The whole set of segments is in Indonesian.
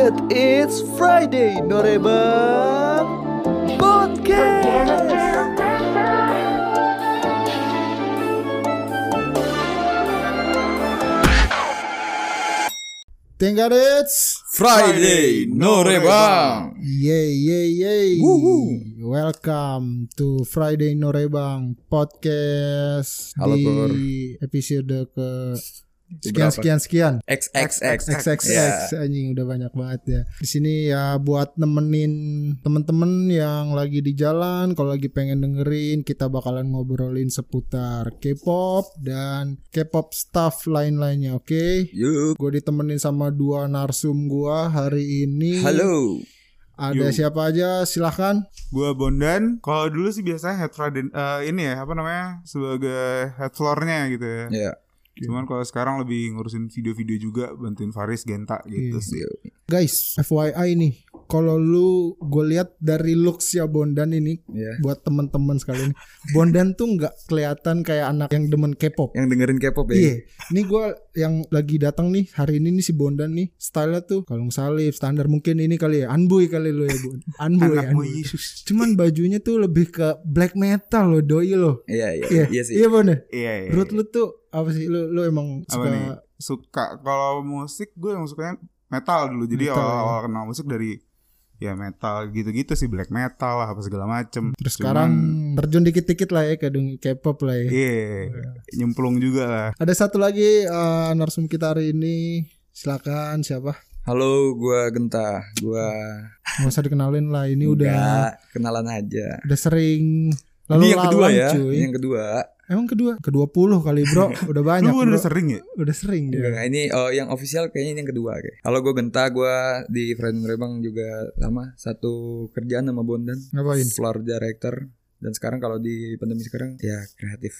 God it's Friday, Norebang Podcast. Thank God it's Friday Norebang. Yay yay yay Woohoo. Welcome to Friday Norebang Podcast Halo, Di episode ke Sekian sekian sekian XXX XXX anjing udah banyak banget ya. Di sini ya buat nemenin temen-temen yang lagi di jalan, kalau lagi pengen dengerin, kita bakalan ngobrolin seputar K-pop dan K-pop stuff lain-lainnya, oke? Yuk. Gue ditemenin sama dua narsum gua hari ini. Halo. Ada Yo. siapa aja? Silahkan. Gua Bondan. Kalau dulu sih biasanya head eh, ini ya apa namanya sebagai head floornya gitu ya. Ya. Cuman kalau sekarang lebih ngurusin video-video juga bantuin Faris Genta gitu Iya. sih. Guys, FYI nih, kalau lu gue lihat dari looks ya Bondan ini Ya. buat teman-teman sekalian. Bondan tuh nggak kelihatan kayak anak yang demen K-pop. Yang dengerin K-pop ya. Iya, ini gue yang lagi datang nih hari ini nih si Bondan nih, stylenya tuh kalung salib standar mungkin ini kali ya, anboy kali lo ya bu, anboy. mau Yesus. Cuman bajunya tuh lebih ke black metal lo, doi lo. Iya, iya, Iya, iya sih. iya Bon. ya? Iya, iya. Lu tuh apa sih? Lu lu emang Apa suka nih? Suka kalau musik gue yang sukanya metal dulu. Jadi Metal, awal-awal kenal musik dari ya metal gitu-gitu sih black metal lah apa segala macem. terus Cuman, sekarang terjun dikit-dikit lah ya ke dunia K-pop lah ya. Iya, nyemplung juga lah. Ada satu lagi eh, narsum kita hari ini. Silakan siapa? Halo, gua Genta. Gua Nggak usah dikenalin lah. Ini udah Enggak, kenalan aja. udah sering Ini lalu yang kedua ya. cuy. Ini yang kedua. Emang kedua? Kedua puluh kali bro. Udah banyak. Lu bro. udah sering ya? Udah sering dia. Enggak, ini oh yang official kayaknya ini yang kedua kayak. Halo, gua Genta. Gua di Friday Norebang juga sama satu kerjaan sama Bondan. Ngapain? Floor director. Dan sekarang kalau di pandemi sekarang ya kreatif.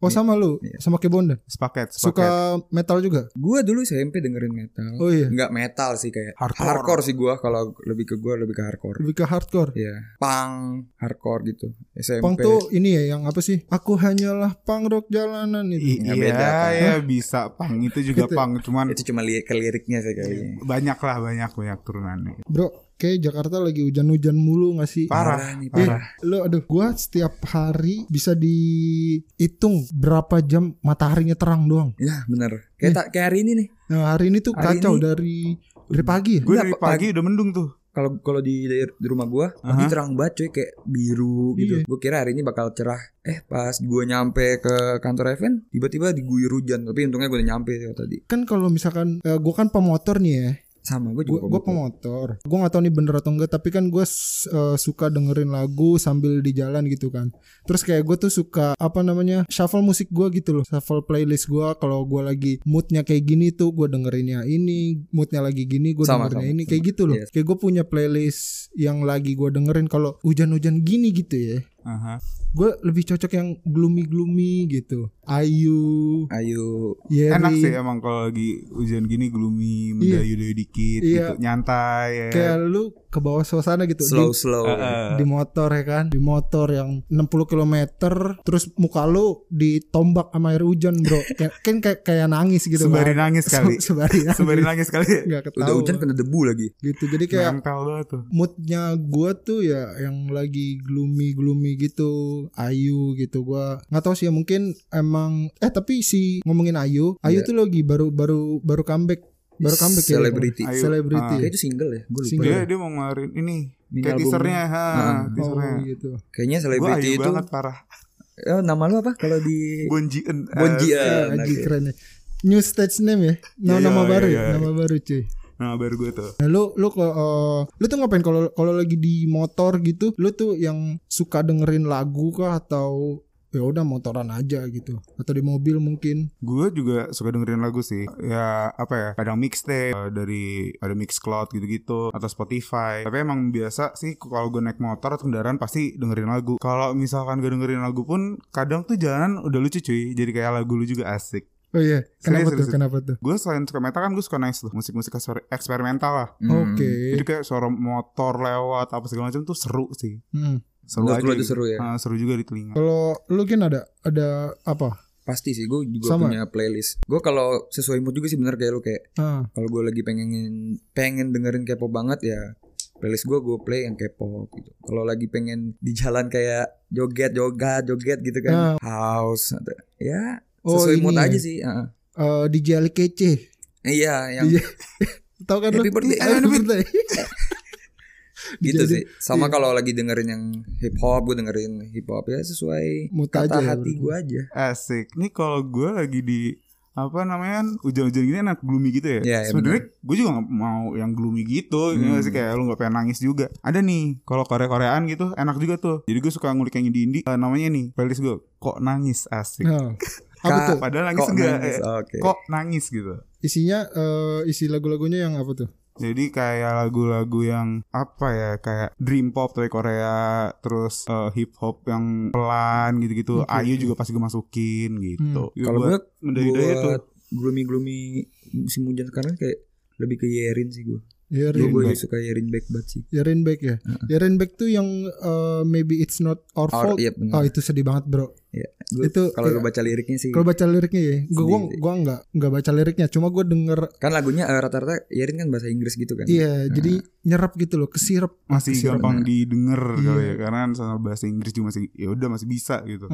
Oh sama lu, Iya. sama Kebonda. Sepaket, sepaket. Suka metal juga? Gua dulu SMP dengerin metal. Oh iya. Enggak metal sih kayak Hardcore. hardcore, sih gua kalau lebih ke gua lebih ke hardcore. Lebih ke hardcore. Iya, punk, hardcore gitu. SMP. Punk tuh ini ya yang apa sih? Aku hanyalah punk rock jalanan itu. I- Nggak iya, beda, Pak. ya bisa pang itu juga Gitu. pang, cuman itu cuma li ke liriknya sih kayaknya. banyak lah banyak banyak turunannya. Bro, kayak Jakarta lagi hujan-hujan mulu gak sih? Parah, nih, Eh, parah. lu aduh, gua setiap hari bisa dihitung berapa jam mataharinya terang doang. Ya, bener. Kayak tak kayak hari ini nih. Nah, hari ini tuh Hari kacau ini- dari dari pagi ya. Gue dari pa- pagi udah mendung tuh. Kalau kalau di di rumah gua pagi Aha. terang banget cuy kayak biru gitu. Iya. Gua kira hari ini bakal cerah. Eh, pas gua nyampe ke kantor event, tiba-tiba diguyur hujan. Tapi untungnya gua udah nyampe ya, tadi. Kan kalau misalkan eh, gua kan pemotor nih ya. Sama Gue juga. gue pemotor. Gue nggak tahu nih bener atau enggak, tapi kan gue suka dengerin lagu sambil di jalan gitu kan. Terus kayak gue tuh suka apa namanya shuffle musik gue gitu loh, shuffle playlist gue. Kalau gue lagi moodnya kayak gini tuh gue dengerinnya ini, moodnya lagi gini gue dengerinnya sama, ini, sama. kayak gitu loh. Yes. Kayak gue punya playlist yang lagi gue dengerin kalau hujan-hujan gini gitu ya. Aha. Gue lebih cocok yang gloomy-gloomy gitu. Ayu, Ayo. Yeri. Enak sih emang kalau lagi hujan gini gloomy, mendayu-dayu dikit Iya. gitu, nyantai ya. Kayak lu ke bawah suasana gitu. Di- Slow slow. Heeh. di motor ya kan di motor yang 60 km terus muka lu ditombak sama air hujan bro kayak kan kayak kayak nangis gitu Sembari kan. nangis kali. Se- sembari nangis Sembari nangis kali ya. nggak Udah ketahuan hujan kena debu lagi. gitu jadi kayak tuh. moodnya gua tuh ya yang lagi gloomy gloomy gitu Ayu gitu gua nggak tahu sih ya mungkin emang eh tapi si ngomongin Ayu Ayu Iya. tuh lagi baru baru baru comeback baru comeback ya Celebrity. Ayu. Celebrity Ah. Itu single ya? Gue lupa. Single. Dia ya. dia mau ngeluarin ini Mini kayak teasernya, ha, Ah. teasernya. oh gitu Kayaknya Gue selebriti ayu itu banget parah. eh, nama lu apa kalau di Bonjien. Bonji eh, Ya, Aji oke. keren ya. New stage name ya. Nama, Iya, nama iya, baru ya, iya. nama baru cuy. Nah, baru gue tuh. Nah, lu lu kok eh, lu tuh ngapain kalau kalau lagi di motor gitu, lu tuh yang suka dengerin lagu kah atau ya udah motoran aja gitu atau di mobil mungkin Gue juga suka dengerin lagu sih. Ya apa ya? Kadang mixtape eh, dari ada Mixcloud gitu-gitu atau Spotify. Tapi emang biasa sih kalau gue naik motor atau kendaraan pasti dengerin lagu. Kalau misalkan gak dengerin lagu pun kadang tuh jalanan udah lucu cuy. Jadi kayak lagu lu juga asik. oh iya kenapa Serius, tuh serius. kenapa tuh Gue selain suka metal kan gue suka nice tuh musik-musik eksperimental lah. Hmm. oke Jadi kayak suara motor lewat apa segala macam tuh seru sih. Hmm. Seru Menurut aja. gitu. seru ya? Ah, seru juga di telinga. kalau lu kan ada ada apa pasti sih gue juga Sama. punya playlist. Gue kalau sesuai mood juga sih bener kayak lu kayak Ah, kalau gue lagi pengen pengen dengerin K-pop banget ya playlist gue gue play yang K-pop gitu. Kalau lagi pengen di jalan kayak joget joget joget gitu kan house atau ya Oh, sesuai mood ini aja ya. sih. heeh. eh, DJ Ali Kece. Iya yang DJ Tahu kan Happy lu? birthday, Happy happy birthday. gitu Jadi- sih. Sama iya. kalau lagi dengerin yang hip hop gue dengerin hip hop ya sesuai Mood kata aja ya, hati gue aja. Asik. Nih kalau gue lagi di apa namanya kan, hujan-hujan gini enak gloomy gitu ya. Iya, iya, Sebenarnya gue juga gak mau yang gloomy gitu, Hmm. ya sih kayak lu gak pengen nangis juga. Ada nih kalau Korea-Koreaan gitu enak juga tuh. Jadi gue suka ngulik yang indie-indie. Eh, namanya nih playlist gue kok nangis asik. Nah, apa tuh? Padahal nangis Kok enggak. nangis? eh, Oke. Kok nangis gitu. Isinya eh, isi lagu-lagunya yang apa tuh? Jadi kayak lagu-lagu yang apa ya kayak dream pop dari Korea, terus eh, hip hop yang pelan gitu-gitu. Oke, Ayu juga pasti gue masukin gitu. Ya, Kalau gue buat mendayu-dayu tuh. gloomy gloomy musim hujan sekarang kayak lebih ke Yerin sih gue. Yerin, Gue suka Yerin back banget sih. Yerin Back ya. Yerin Back tuh yang eh, maybe it's not our fault. iya bener. Oh itu sedih banget bro. Iya. Gua- Itu kalau iya. lu baca liriknya sih. Kalau baca liriknya ya, gue sih. gua nggak nggak baca liriknya, cuma gue denger Kan lagunya eh, rata-rata Yerin kan bahasa Inggris gitu kan. iya, jadi nyerap gitu loh, kesirep. masih Kesirep. gampang didengar Iya. kali ya karena sama bahasa Inggris juga masih ya udah masih bisa gitu.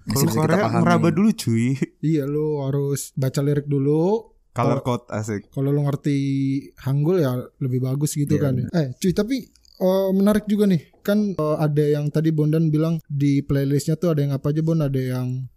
Masih Kalau Korea ngeraba dulu cuy. iya lo harus baca lirik dulu. Color code asik. Kalau lo ngerti Hanggul ya lebih bagus gitu Iya, kan. ya. Eh cuy tapi eh, menarik juga nih kan eh, ada yang tadi Bondan bilang di playlistnya tuh ada yang apa aja Bon ada yang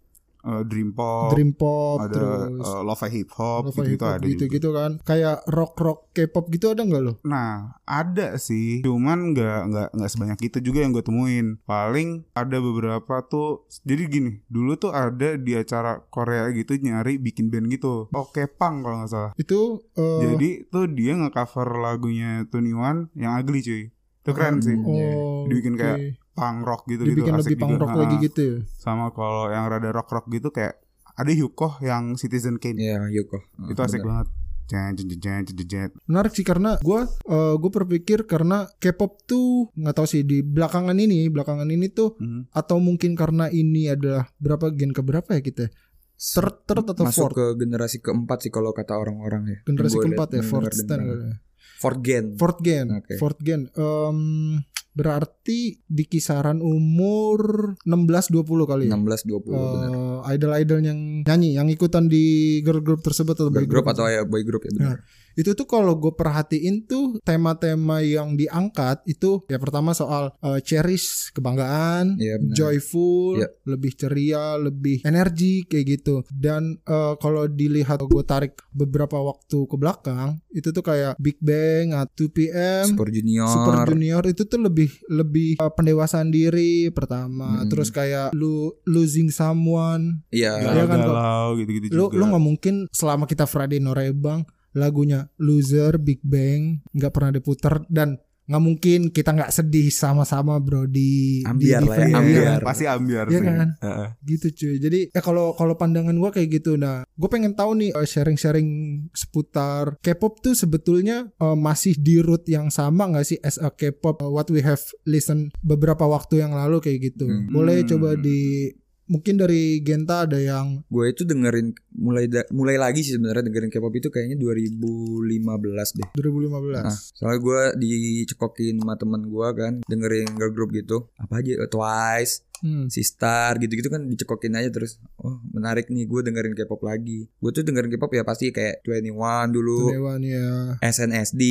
Eh, dream pop, dream pop ada terus eh, lo-fi hip hop lo-fi gitu, hip hop ada gitu juga. gitu kan kayak rock rock K-pop gitu ada nggak lo? Nah, ada sih, cuman nggak nggak nggak sebanyak itu juga yang gue temuin. Paling ada beberapa tuh. Jadi gini, dulu tuh ada di acara Korea gitu nyari bikin band gitu. Oke Pang kalau nggak salah. Itu eh, Jadi tuh dia nge-cover lagunya Twenty One yang ugly cuy. Itu keren sih. oh, Dibikin kayak punk rock gitu gitu. dibikin lebih punk rock lagi gitu ya. Sama kalau yang rada rock rock gitu kayak ada Hyukoh yang Citizen Kane. Iya, Yuko. Itu asik banget. Jen, jen, jen, jen, jen, jen. Menarik sih karena gue gue berpikir karena K-pop tuh nggak tahu sih di belakangan ini belakangan ini tuh Mhm. atau mungkin karena ini adalah berapa gen keberapa ya kita? Third, third atau Masuk fourth? ke generasi keempat sih kalau kata orang-orang ya. Generasi keempat ya, fourth stand Fourth gen. Fourth gen, Oke. fourth gen. Em, berarti di kisaran umur 16-20 kali ya. 16 20 benar. Eh, idol-idol yang nyanyi, yang ikutan di girl group tersebut atau boy Boy group group atau ya boy group ya benar. Itu tuh kalau gue perhatiin tuh tema-tema yang diangkat itu ya pertama soal eh, cherish kebanggaan Iya, benar. joyful Iya. lebih ceria lebih energi kayak gitu dan eh, kalau dilihat gue tarik beberapa waktu ke belakang itu tuh kayak Big Bang 2 PM Super Junior. Super Junior itu tuh lebih lebih eh, pendewasaan diri pertama Mm-mm. terus kayak lu losing someone Iya. Iya kan, Galau-galau gitu-gitu lu juga. lu nggak mungkin selama kita Friday Norebang lagunya Loser Big Bang nggak pernah diputar dan nggak mungkin kita nggak sedih sama-sama bro di Ambiar di, lah ya, ambiar. Iya, pasti ambiar Iya sih. kan? Heeh. gitu cuy jadi ya kalau kalau pandangan gua kayak gitu nah gue pengen tahu nih eh, sharing-sharing seputar K-pop tuh sebetulnya eh, masih di root yang sama nggak sih as a K-pop eh, what we have listen beberapa waktu yang lalu kayak gitu Hmm. boleh coba di mungkin dari Genta ada yang Gue itu dengerin mulai da- mulai lagi sih sebenarnya dengerin K-pop itu kayaknya 2015 deh. 2015 Nah, soalnya gue dicekokin sama temen gue kan dengerin girl group gitu. Apa aja eh, Twice, Hmm. Sistar gitu-gitu kan dicekokin aja terus. Oh menarik nih gue dengerin K-pop lagi. Gue tuh dengerin K-pop ya pasti kayak 21 dulu, Dewan ya SNSD,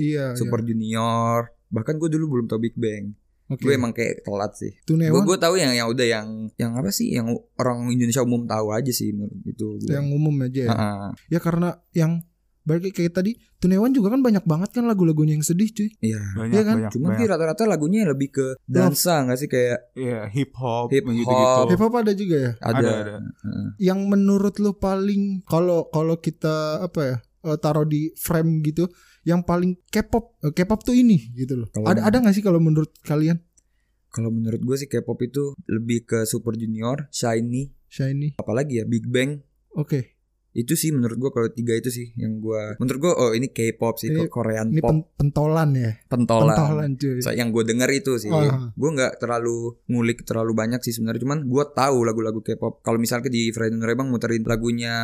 Iya, Super Junior. Bahkan gue dulu belum tau Big Bang. Oke. Gue emang kayak telat sih. Gue Tunewan gue tahu yang yang udah yang yang apa sih yang orang Indonesia umum tahu aja sih menurut itu. Gua. yang umum aja ya. Heeh. Ya karena yang balik kayak tadi Tunewan juga kan banyak banget kan lagu-lagunya yang sedih cuy. Iya. Banyak, Iya kan? banyak, Cuman banyak. sih rata-rata lagunya lebih ke dansa nggak sih kayak Iya, hip hop, Hip hop. Hip hop ada juga ya. ada. Ada, ada. Heeh. Yang menurut lu paling kalau kalau kita apa ya eh, taruh di frame gitu, yang paling K-pop eh, K-pop tuh ini gitu loh. Kalau- ada ada nggak sih kalau menurut kalian Kalau menurut gue sih K-pop itu lebih ke Super Junior, Shiny, Shiny? apalagi ya Big Bang. Oke. Itu sih menurut gua kalau tiga itu sih yang gua menurut gua oh ini K-pop sih, Ini- Korean Ini pop pen- pentolan ya. pentolan. Pentolan cuy. So, yang gue denger itu sih, Ah. gue nggak terlalu ngulik terlalu banyak sih sebenarnya, cuman gue tahu lagu-lagu K-pop. Kalau misalnya di Friday Night Bang muterin lagunya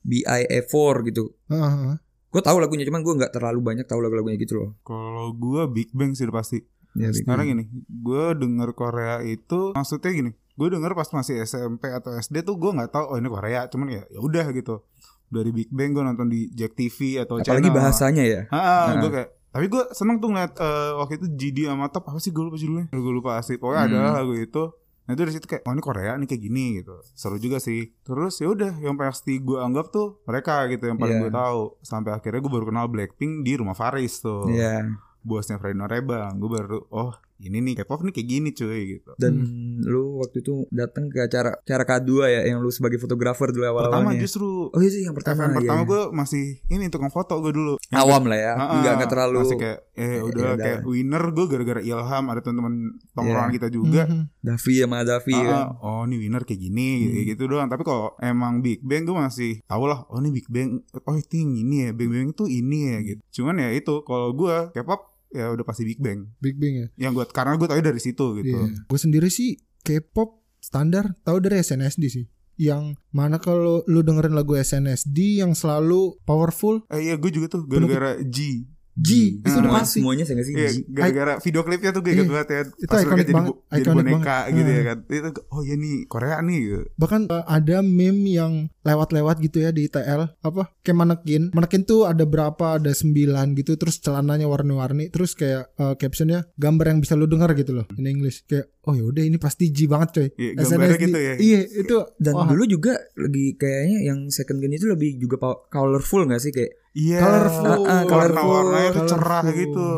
BIA4 gitu, Heeh. Gue tahu lagunya, cuman gue nggak terlalu banyak tahu lagu-lagunya gitu loh. Kalau gua Big Bang sih pasti. Ya, Sekarang gini, gue denger Korea itu maksudnya gini, gue denger pas masih SMP atau SD tuh gue nggak tahu oh ini Korea, cuman ya ya udah gitu. Dari Big Bang gue nonton di Jack TV atau apalagi channel. bahasanya ya. Ah, Nah. gue kayak tapi gue seneng tuh ngeliat eh, waktu itu GD sama Top apa sih gue lupa judulnya gue lupa asli pokoknya Hmm. ada lagu itu nah itu dari situ kayak oh ini Korea nih kayak gini gitu. Seru juga sih. Terus ya udah yang pasti gue anggap tuh mereka gitu yang paling Iya. gue tahu. Sampai akhirnya gue baru kenal Blackpink di rumah Faris tuh. Iya. bosnya Freddy Norebang gue baru oh ini nih K-pop nih kayak gini cuy gitu Dan lu waktu itu datang ke acara acara K2 ya, yang lu sebagai fotografer dulu pertama awal-awalnya. justru Oh iya sih yang pertama. event iya, pertama iya. gue masih ini tukang foto gue dulu Yang awam lah ya, Ah, nggak ah, nggak terlalu. masih kayak eh Ya udah udah. kayak winner gue gara-gara Ilham ada teman-teman tongkrongan Iya. kita juga Mhm. Davi sama Davi kan. ah, oh ini winner kayak gini Hmm. kayak gitu doang tapi kalau emang Big Bang gue masih tau lah oh ini Big Bang oh itu yang ini ya Big Bang itu ini ya Hmm. gitu cuman ya itu kalau gue K-pop ya udah pasti Big Bang Big Bang ya. yang gue karena gue tau dari situ gitu Iya. Gue sendiri sih K-pop standar tahu dari SNSD sih. Yang mana kalau lu dengerin lagu SNSD yang selalu powerful eh iya gue juga tuh gara-gara G G itu Ah. udah pasti. semuanya saya sih? Iya, G. gara-gara video klipnya tuh gue Iya. banget ya. Itu Pas jadi, banget, jadi iconic boneka banget. gitu ya kan. Itu oh ya nih Korea nih gitu. Bahkan uh, ada meme yang lewat-lewat gitu ya di TL apa kayak manekin. Manekin tuh ada berapa? Ada sembilan gitu terus celananya warna-warni terus kayak uh, captionnya gambar yang bisa lu dengar gitu loh in English. Kayak oh yaudah ini pasti G banget coy. Iya, gambarnya SNSD. gitu ya. Iya, itu Dan wah, dulu juga lagi kayaknya yang second gen itu lebih juga colorful gak sih kayak Iya. Colorful. Ah, ah, colorful. Warna-warnanya tuh cerah Colorful. gitu.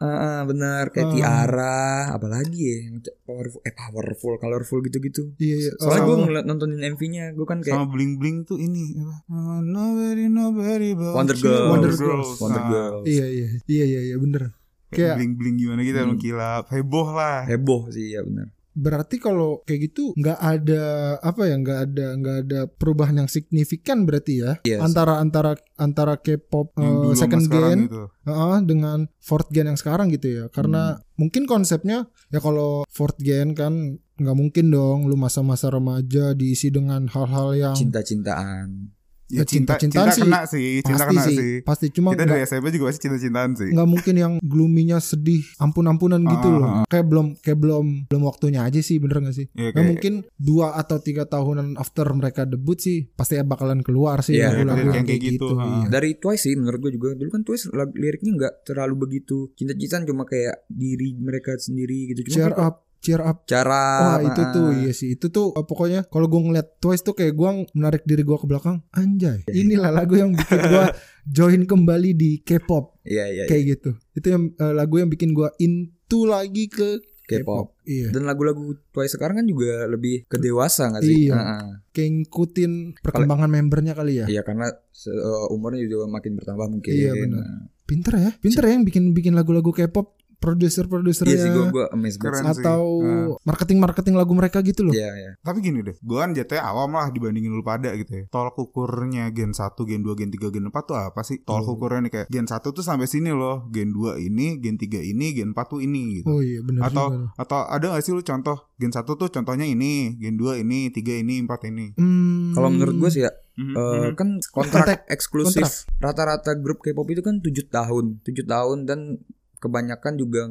ah ah, benar kayak Ah. tiara apalagi ya powerful eh powerful colorful gitu-gitu. Iya, iya. Soalnya gue Sama- ngeliat nontonin MV-nya gue kan Sama kayak bling bling tuh ini apa? Oh, nobody nobody but Wonder. Girls. Wonder Girls. Wonder Nah, Girls. Iya iya iya iya iya bener. Kayak bling bling gimana gitu Hmm. mengkilap heboh lah. heboh sih ya benar. Berarti kalau kayak gitu nggak ada apa ya nggak ada nggak ada perubahan yang signifikan berarti ya Yes. antara antara antara K-pop sama second gen gitu. eh, dengan fourth gen yang sekarang gitu ya karena Hmm. mungkin konsepnya ya kalau fourth gen kan nggak mungkin dong lu masa-masa remaja diisi dengan hal-hal yang Cinta-cintaan. Ya, Ya, cinta, cinta-cintaan cinta sih. kena sih, cinta pasti kena sih, sih. pasti cuma Kita dari SMP juga pasti cinta-cintaan sih. nggak mungkin yang gloomy-nya sedih ampun-ampunan gitu Ah, loh ah, ah. kayak belum kayak belum belum waktunya aja sih bener gak sih Nah, kayak- mungkin dua atau tiga tahunan after mereka debut sih pasti bakalan keluar sih Iya, lagu-lagu yang yang kayak kayak gitu, gitu. iya. Dari Twice sih menurut gue juga dulu kan Twice liriknya nggak terlalu begitu cinta-cintaan cuma kayak diri mereka sendiri gitu. Cuma Cheer kayak up, cheer up. cara Wah itu tuh iya sih itu tuh eh, pokoknya kalau gue ngeliat Twice tuh kayak gue menarik diri gue ke belakang anjay Iya. inilah lagu yang bikin gue join kembali di K-pop Iya iya. iya. kayak gitu itu yang eh, lagu yang bikin gue into lagi ke K-pop. iya Dan lagu-lagu Twice sekarang kan juga lebih ke dewasa gak sih? Iya. Heeh. kayak ngikutin perkembangan membernya kali ya Iya karena eh, umurnya juga makin bertambah mungkin. Iya, benar. Nah, pinter ya pinter ya yang bikin bikin lagu-lagu K-pop produser-produsernya Iya sih gue gue amazed Keren banget. sih. atau Nah. marketing-marketing lagu mereka gitu loh Iya iya. Tapi gini deh, gue kan jatuhnya awam lah dibandingin lu pada gitu ya. Tolak ukurnya gen 1, gen 2, gen 3, gen 4 tuh apa sih? Tolak Hmm. ukurnya nih kayak gen 1 tuh sampai sini loh, gen 2 ini, gen 3 ini, gen 4 tuh ini gitu. oh iya benar atau juga atau ada gak sih lu contoh gen 1 tuh contohnya ini, gen 2 ini, 3 ini, 4 ini. Hmm, Kalau menurut gue sih ya eh, mhm. kan kontrak Kontrak. eksklusif rata-rata grup K-pop itu kan tujuh tahun, tujuh tahun dan kebanyakan juga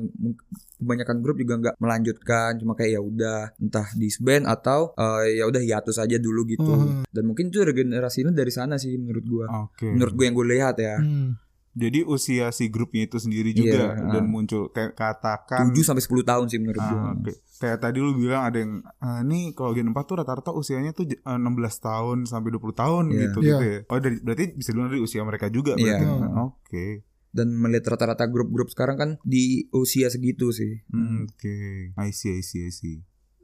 kebanyakan grup juga nggak melanjutkan cuma kayak ya udah entah disband atau eh, ya udah hiatus aja dulu gitu Hmm. dan mungkin itu regenerasinya dari sana sih menurut gua Oke. menurut gue yang gue lihat ya Hmm. Jadi usia si grupnya itu sendiri juga Iya, dan ah. muncul kayak katakan 7 sampai 10 tahun sih menurut gua Ah, oke. Kayak tadi lu bilang ada yang ah, nih kalau gen 4 tuh rata-rata usianya tuh eh, 16 tahun sampai 20 tahun Iya. gitu Iya. gitu ya. Oh dari, berarti bisa dulu dari usia mereka juga Iya. berarti. Oke. Dan melihat rata-rata grup-grup sekarang kan di usia segitu sih Hmm, Oke. I see, I see, I see.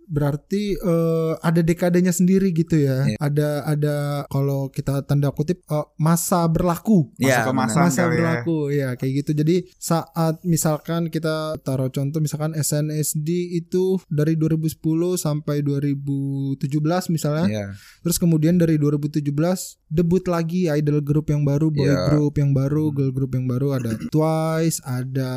Berarti eh, ada dekadenya sendiri gitu ya. Iya. Ada ada kalau kita tanda kutip eh, masa berlaku. Ya, ke benar. masa. Masa ya. berlaku ya kayak gitu. Jadi saat misalkan kita taruh contoh misalkan SNSD itu dari 2010 sampai 2017 misalnya. Iya. Terus kemudian dari 2017 debut lagi idol group yang baru, boy Iya. group yang baru, girl group yang baru ada Twice, ada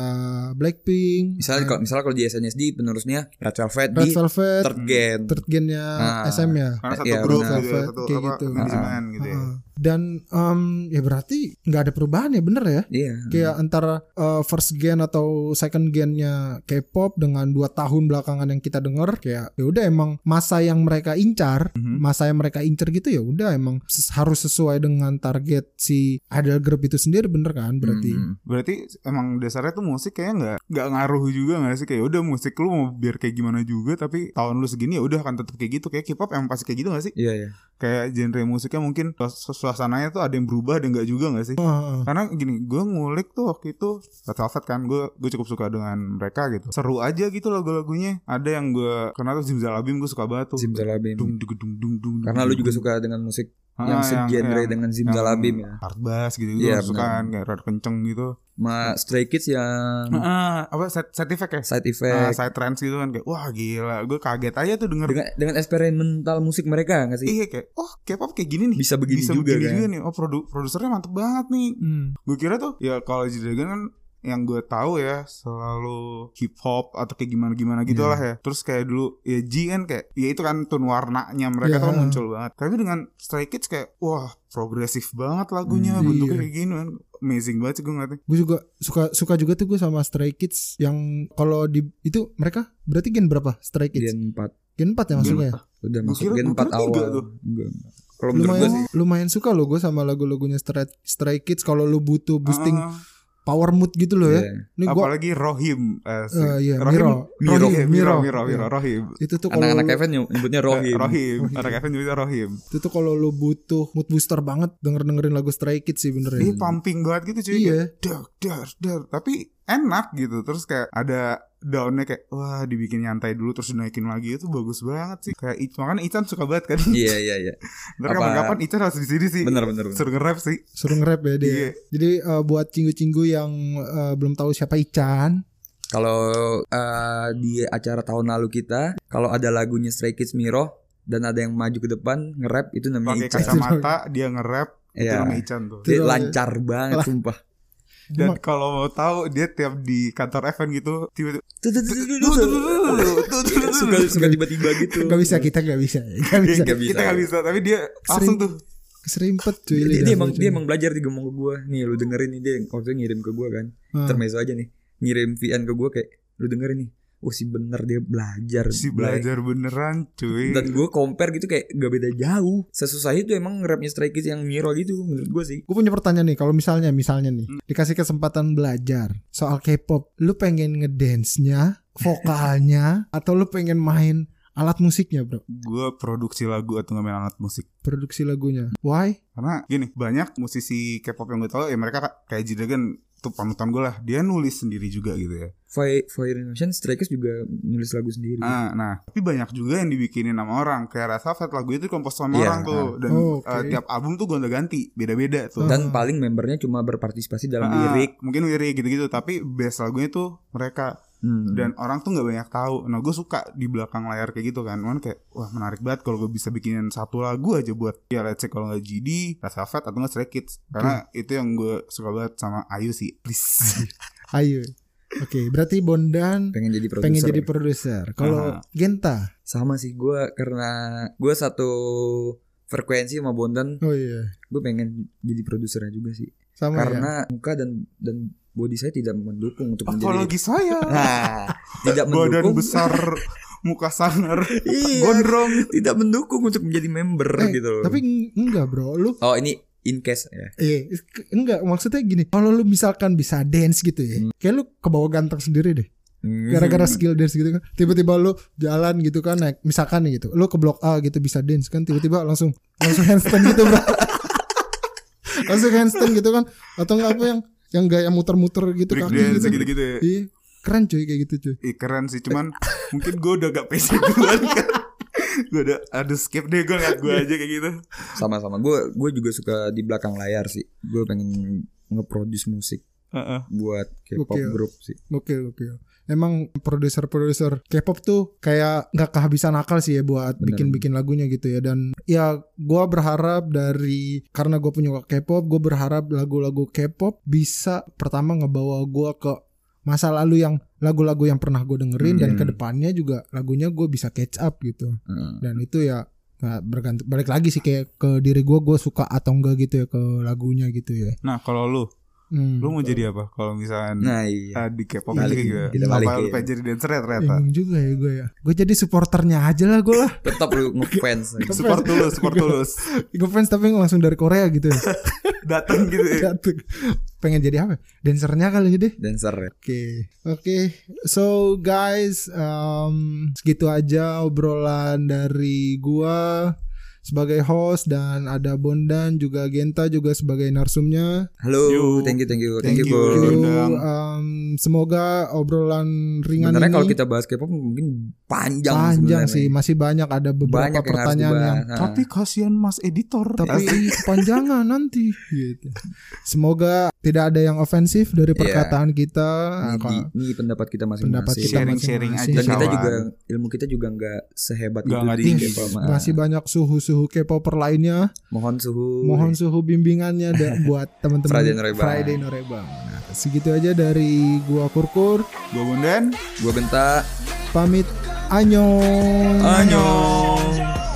Blackpink, Misalnya kalau misalnya kalau di SNSD penerusnya Red Velvet Red di Velvet, third gen. third gen-nya Ah. SM ya. Karena satu Iya, grup gitu ya, Velvet, satu kayak apa gitu. manajemen gitu ya. Heeh. Dan em, ya berarti nggak ada perubahan ya bener ya? Iya. Kayak antara eh, first gen atau second gennya K-pop dengan dua tahun belakangan yang kita denger kayak ya udah emang masa yang mereka incar, Mhm. masa yang mereka incar gitu ya udah emang ses- harus sesuai dengan target si idol group itu sendiri bener kan berarti. Hmm. Berarti emang dasarnya tuh musik kayaknya nggak nggak ngaruh juga nggak sih kayak udah musik lu mau biar kayak gimana juga tapi tahun lu segini ya udah akan tetap kayak gitu kayak K-pop emang pasti kayak gitu gak sih Iya iya. Kayak genre musiknya mungkin su- suasananya tuh ada yang berubah ada yang nggak juga gak sih? Heeh. karena gini gue ngulik tuh waktu itu Red Velvet kan gue gue cukup suka dengan mereka gitu. Seru aja gitu lagu-lagunya. Ada yang gue kenal tuh Zimzalabim gue suka banget tuh. Zimzalabim. dung dung dung dung dung Karena lu juga suka dengan musik yang Ah, segenre dengan Zimzalabim ya. hard bass gitu Iya, gue suka kan kayak kenceng gitu Ma Stray Kids yang Ah, apa side, side effect ya side Ah, effect side trance gitu kan kayak wah gila gue kaget aja tuh denger dengan dengan eksperimental musik mereka nggak sih? iya kayak oh K-pop kayak gini nih Bisa begini juga, kan? nih oh produ produsernya mantep banget nih Hmm. gue kira tuh ya kalau G Dragon kan yang gue tahu ya selalu hip hop atau kayak gimana gimana gitu Iya. lah ya terus kayak dulu ya G kan kayak ya itu kan tone warnanya mereka Iya. tuh muncul banget tapi dengan Stray Kids kayak wah progresif banget lagunya Hmm, bentuknya iya. kayak gini kan amazing banget sih gue ngeliatnya Gue juga suka suka juga tuh gue sama Stray Kids yang kalau di itu mereka berarti gen berapa Stray Kids? Gen 4 Gen 4 ya masuknya ya? Udah masuk kira- Gen gua 4 kira tiga awal tuh. Enggak. Kalau Lumayan sih lumayan suka loh gue sama lagu-lagunya Stray, Stray Kids kalau lu butuh boosting Ah, power mood gitu loh ya. Iya. Ini gue apalagi Rohim eh, si- Eh, iya, Rohim Miro. Miro Rohim, Miro Miro. Miro Miro Iya. Rohim itu tuh kalau Anak-anak Kevin nyebutnya Eh, Rohim. Rohim anak Kevin juga Rohim itu tuh kalau lu butuh mood booster banget denger dengerin lagu Stray Kids sih bener ya. Ini pumping banget gitu cuy Iya. Dar dar dar tapi enak gitu terus kayak ada daunnya kayak wah dibikin nyantai dulu terus dinaikin lagi itu bagus banget sih kayak I- makanya Ican suka banget kan Iya iya iya. Ntar Apa- kapan-kapan Ican harus di sini sih Bener bener. bener. seru nge-rap sih Suruh nge-rap ya dia. Iya. Jadi eh, buat cinggu-cinggu yang eh, belum tahu siapa Ican, Kalau eh, di acara tahun lalu kita, kalau ada lagunya Stray Kids Miro dan ada yang maju ke depan nge-rap itu namanya pakai Ican. kacamata dia nge-rap itu Iya. nama Ican tuh Dia Itu lancar banget sumpah. Dan kalau mau tahu dia tiap di kantor event gitu tiba-tiba Suka suka tiba-tiba gitu. Gak bisa kita gak bisa, gak bisa. Nggak bisa. kita nggak bisa tapi dia langsung tuh Keserimpet cuy. Dia, dia emang dia emang belajar di ngomong ke gue nih lu dengerin nih dia waktu ngirim ke gue kan Hmm. termeso aja nih ngirim VN ke gue kayak lu dengerin nih oh si bener dia belajar si belajar beneran cuy dan gue compare gitu kayak gak beda jauh sesusah itu emang rapnya Stray Kids yang Miro gitu menurut gue sih Gue punya pertanyaan nih, kalau misalnya misalnya nih Hmm. dikasih kesempatan belajar soal K-pop, lu pengen ngedance-nya, vokalnya, atau lu pengen main alat musiknya, bro? gue produksi lagu atau nggak main alat musik Produksi lagunya. Why? Karena gini, banyak musisi K-pop yang gue tau ya mereka kayak G-Dragon tuh panutan gue lah. Dia nulis sendiri juga gitu ya. Fire, Fire Nation Stray Kids juga nulis lagu sendiri Nah, nah, tapi banyak juga yang dibikinin sama orang. Kayak Red Velvet lagu itu kompos sama Iya, orang tuh. Dan Oh, eh, tiap album tuh gonta-ganti, beda-beda tuh. dan paling membernya cuma berpartisipasi dalam Ah, lirik mungkin lirik gitu-gitu, tapi base lagunya tuh mereka Hmm. dan orang tuh nggak banyak tahu. Nah, gue suka di belakang layar kayak gitu kan. Cuman kayak wah menarik banget kalau gue bisa bikinin satu lagu aja buat ya let's say kalau nggak GD, Red Velvet atau nggak Stray Kids. Karena itu yang gue suka banget sama Ayu sih. Please. Ayo. Oke, berarti Bondan pengen jadi produser pengen jadi produser. Kalau. Genta, sama sih gue karena gue satu frekuensi sama Bondan oh iya, gue pengen jadi produsernya juga sih sama ya. karena muka dan dan body saya tidak mendukung untuk menjadi Apalagi saya. nah tidak Badan mendukung besar, muka sangar, Iya. gondrong. tidak mendukung untuk menjadi member Eh, gitu loh Tapi eng- enggak, bro. Lu oh ini in case ya eh enggak maksudnya gini. Kalau lu misalkan bisa dance gitu ya, kayak lu kebawa ganteng sendiri deh. Hmm. gara-gara skill dance gitu kan tiba-tiba lu jalan gitu kan naik misalkan gitu lu ke blok A gitu bisa dance kan tiba-tiba langsung langsung handstand gitu bro langsung handstand gitu kan atau enggak apa yang yang gaya muter-muter gitu Break kaki dance gitu gitu-gitu ya. iya keren cuy kayak gitu cuy Ih, keren sih, cuman mungkin gue udah gak pede duluan kan gue udah aduh skip deh gue ngeliat gue aja kayak gitu Sama-sama. Gue gue juga suka di belakang layar sih. Gue pengen nge-produce musik Heeh. buat K-pop Oke. group sih. Oke oke. Emang produser-produser K-pop tuh kayak nggak kehabisan akal sih ya buat bikin-bikin lagunya gitu ya. Dan ya gua berharap dari karena gue punya K-pop gue berharap lagu-lagu K-pop bisa pertama ngebawa gua ke masa lalu yang lagu-lagu yang pernah gue dengerin dan Hmm. ke depannya juga lagunya gue bisa catch up gitu. Heeh. dan itu ya nggak bergantung balik lagi sih kayak ke diri gue gue suka atau enggak gitu ya ke lagunya gitu ya. Nah kalau lu Hmm. lu mau jadi apa? Kalau misalkan Nah iya. ah, di K-pop Balikin, gitu juga kita apa balikin. lu pengen jadi dancer ya ternyata? Bingung juga ya gue ya. Gue jadi supporternya aja lah gue lah. Tetap lu ngefans. support tulus support tulus Gue fans tapi langsung dari Korea gitu ya. Datang gitu ya. Jatuh. Pengen jadi apa? Dancernya kali deh. Dancer ya. Oke. Oke. So guys um, Segitu aja obrolan dari gua Sebagai host Dan ada Bondan juga Genta juga sebagai narsumnya Halo, Yo. thank you, thank you, Thank thank, you, you. Um, Semoga obrolan ringan Sebenarnya ini kalau kita bahas K-pop mungkin panjang, Panjang sebenarnya. sih Masih banyak ada beberapa Banyak yang pertanyaan yang dibahas. Nah, tapi kasihan mas editor tapi kepanjangan nanti gitu. Semoga tidak ada yang ofensif dari Iya. perkataan kita. ini, ini pendapat kita pendapat masing-masing. kita Sharing-sharing masing-masing. Dan kita juga ilmu kita juga nggak sehebat Nggak itu. Nah, Masih banyak suhu-suhu K-popper lainnya. Mohon suhu. Mohon suhu bimbingannya da- buat teman-teman Friday Norebang. Friday Norebang. Nah, segitu aja dari gua Kurkur gue Bondan Gua bentak. pamit. Annyeong. Annyeong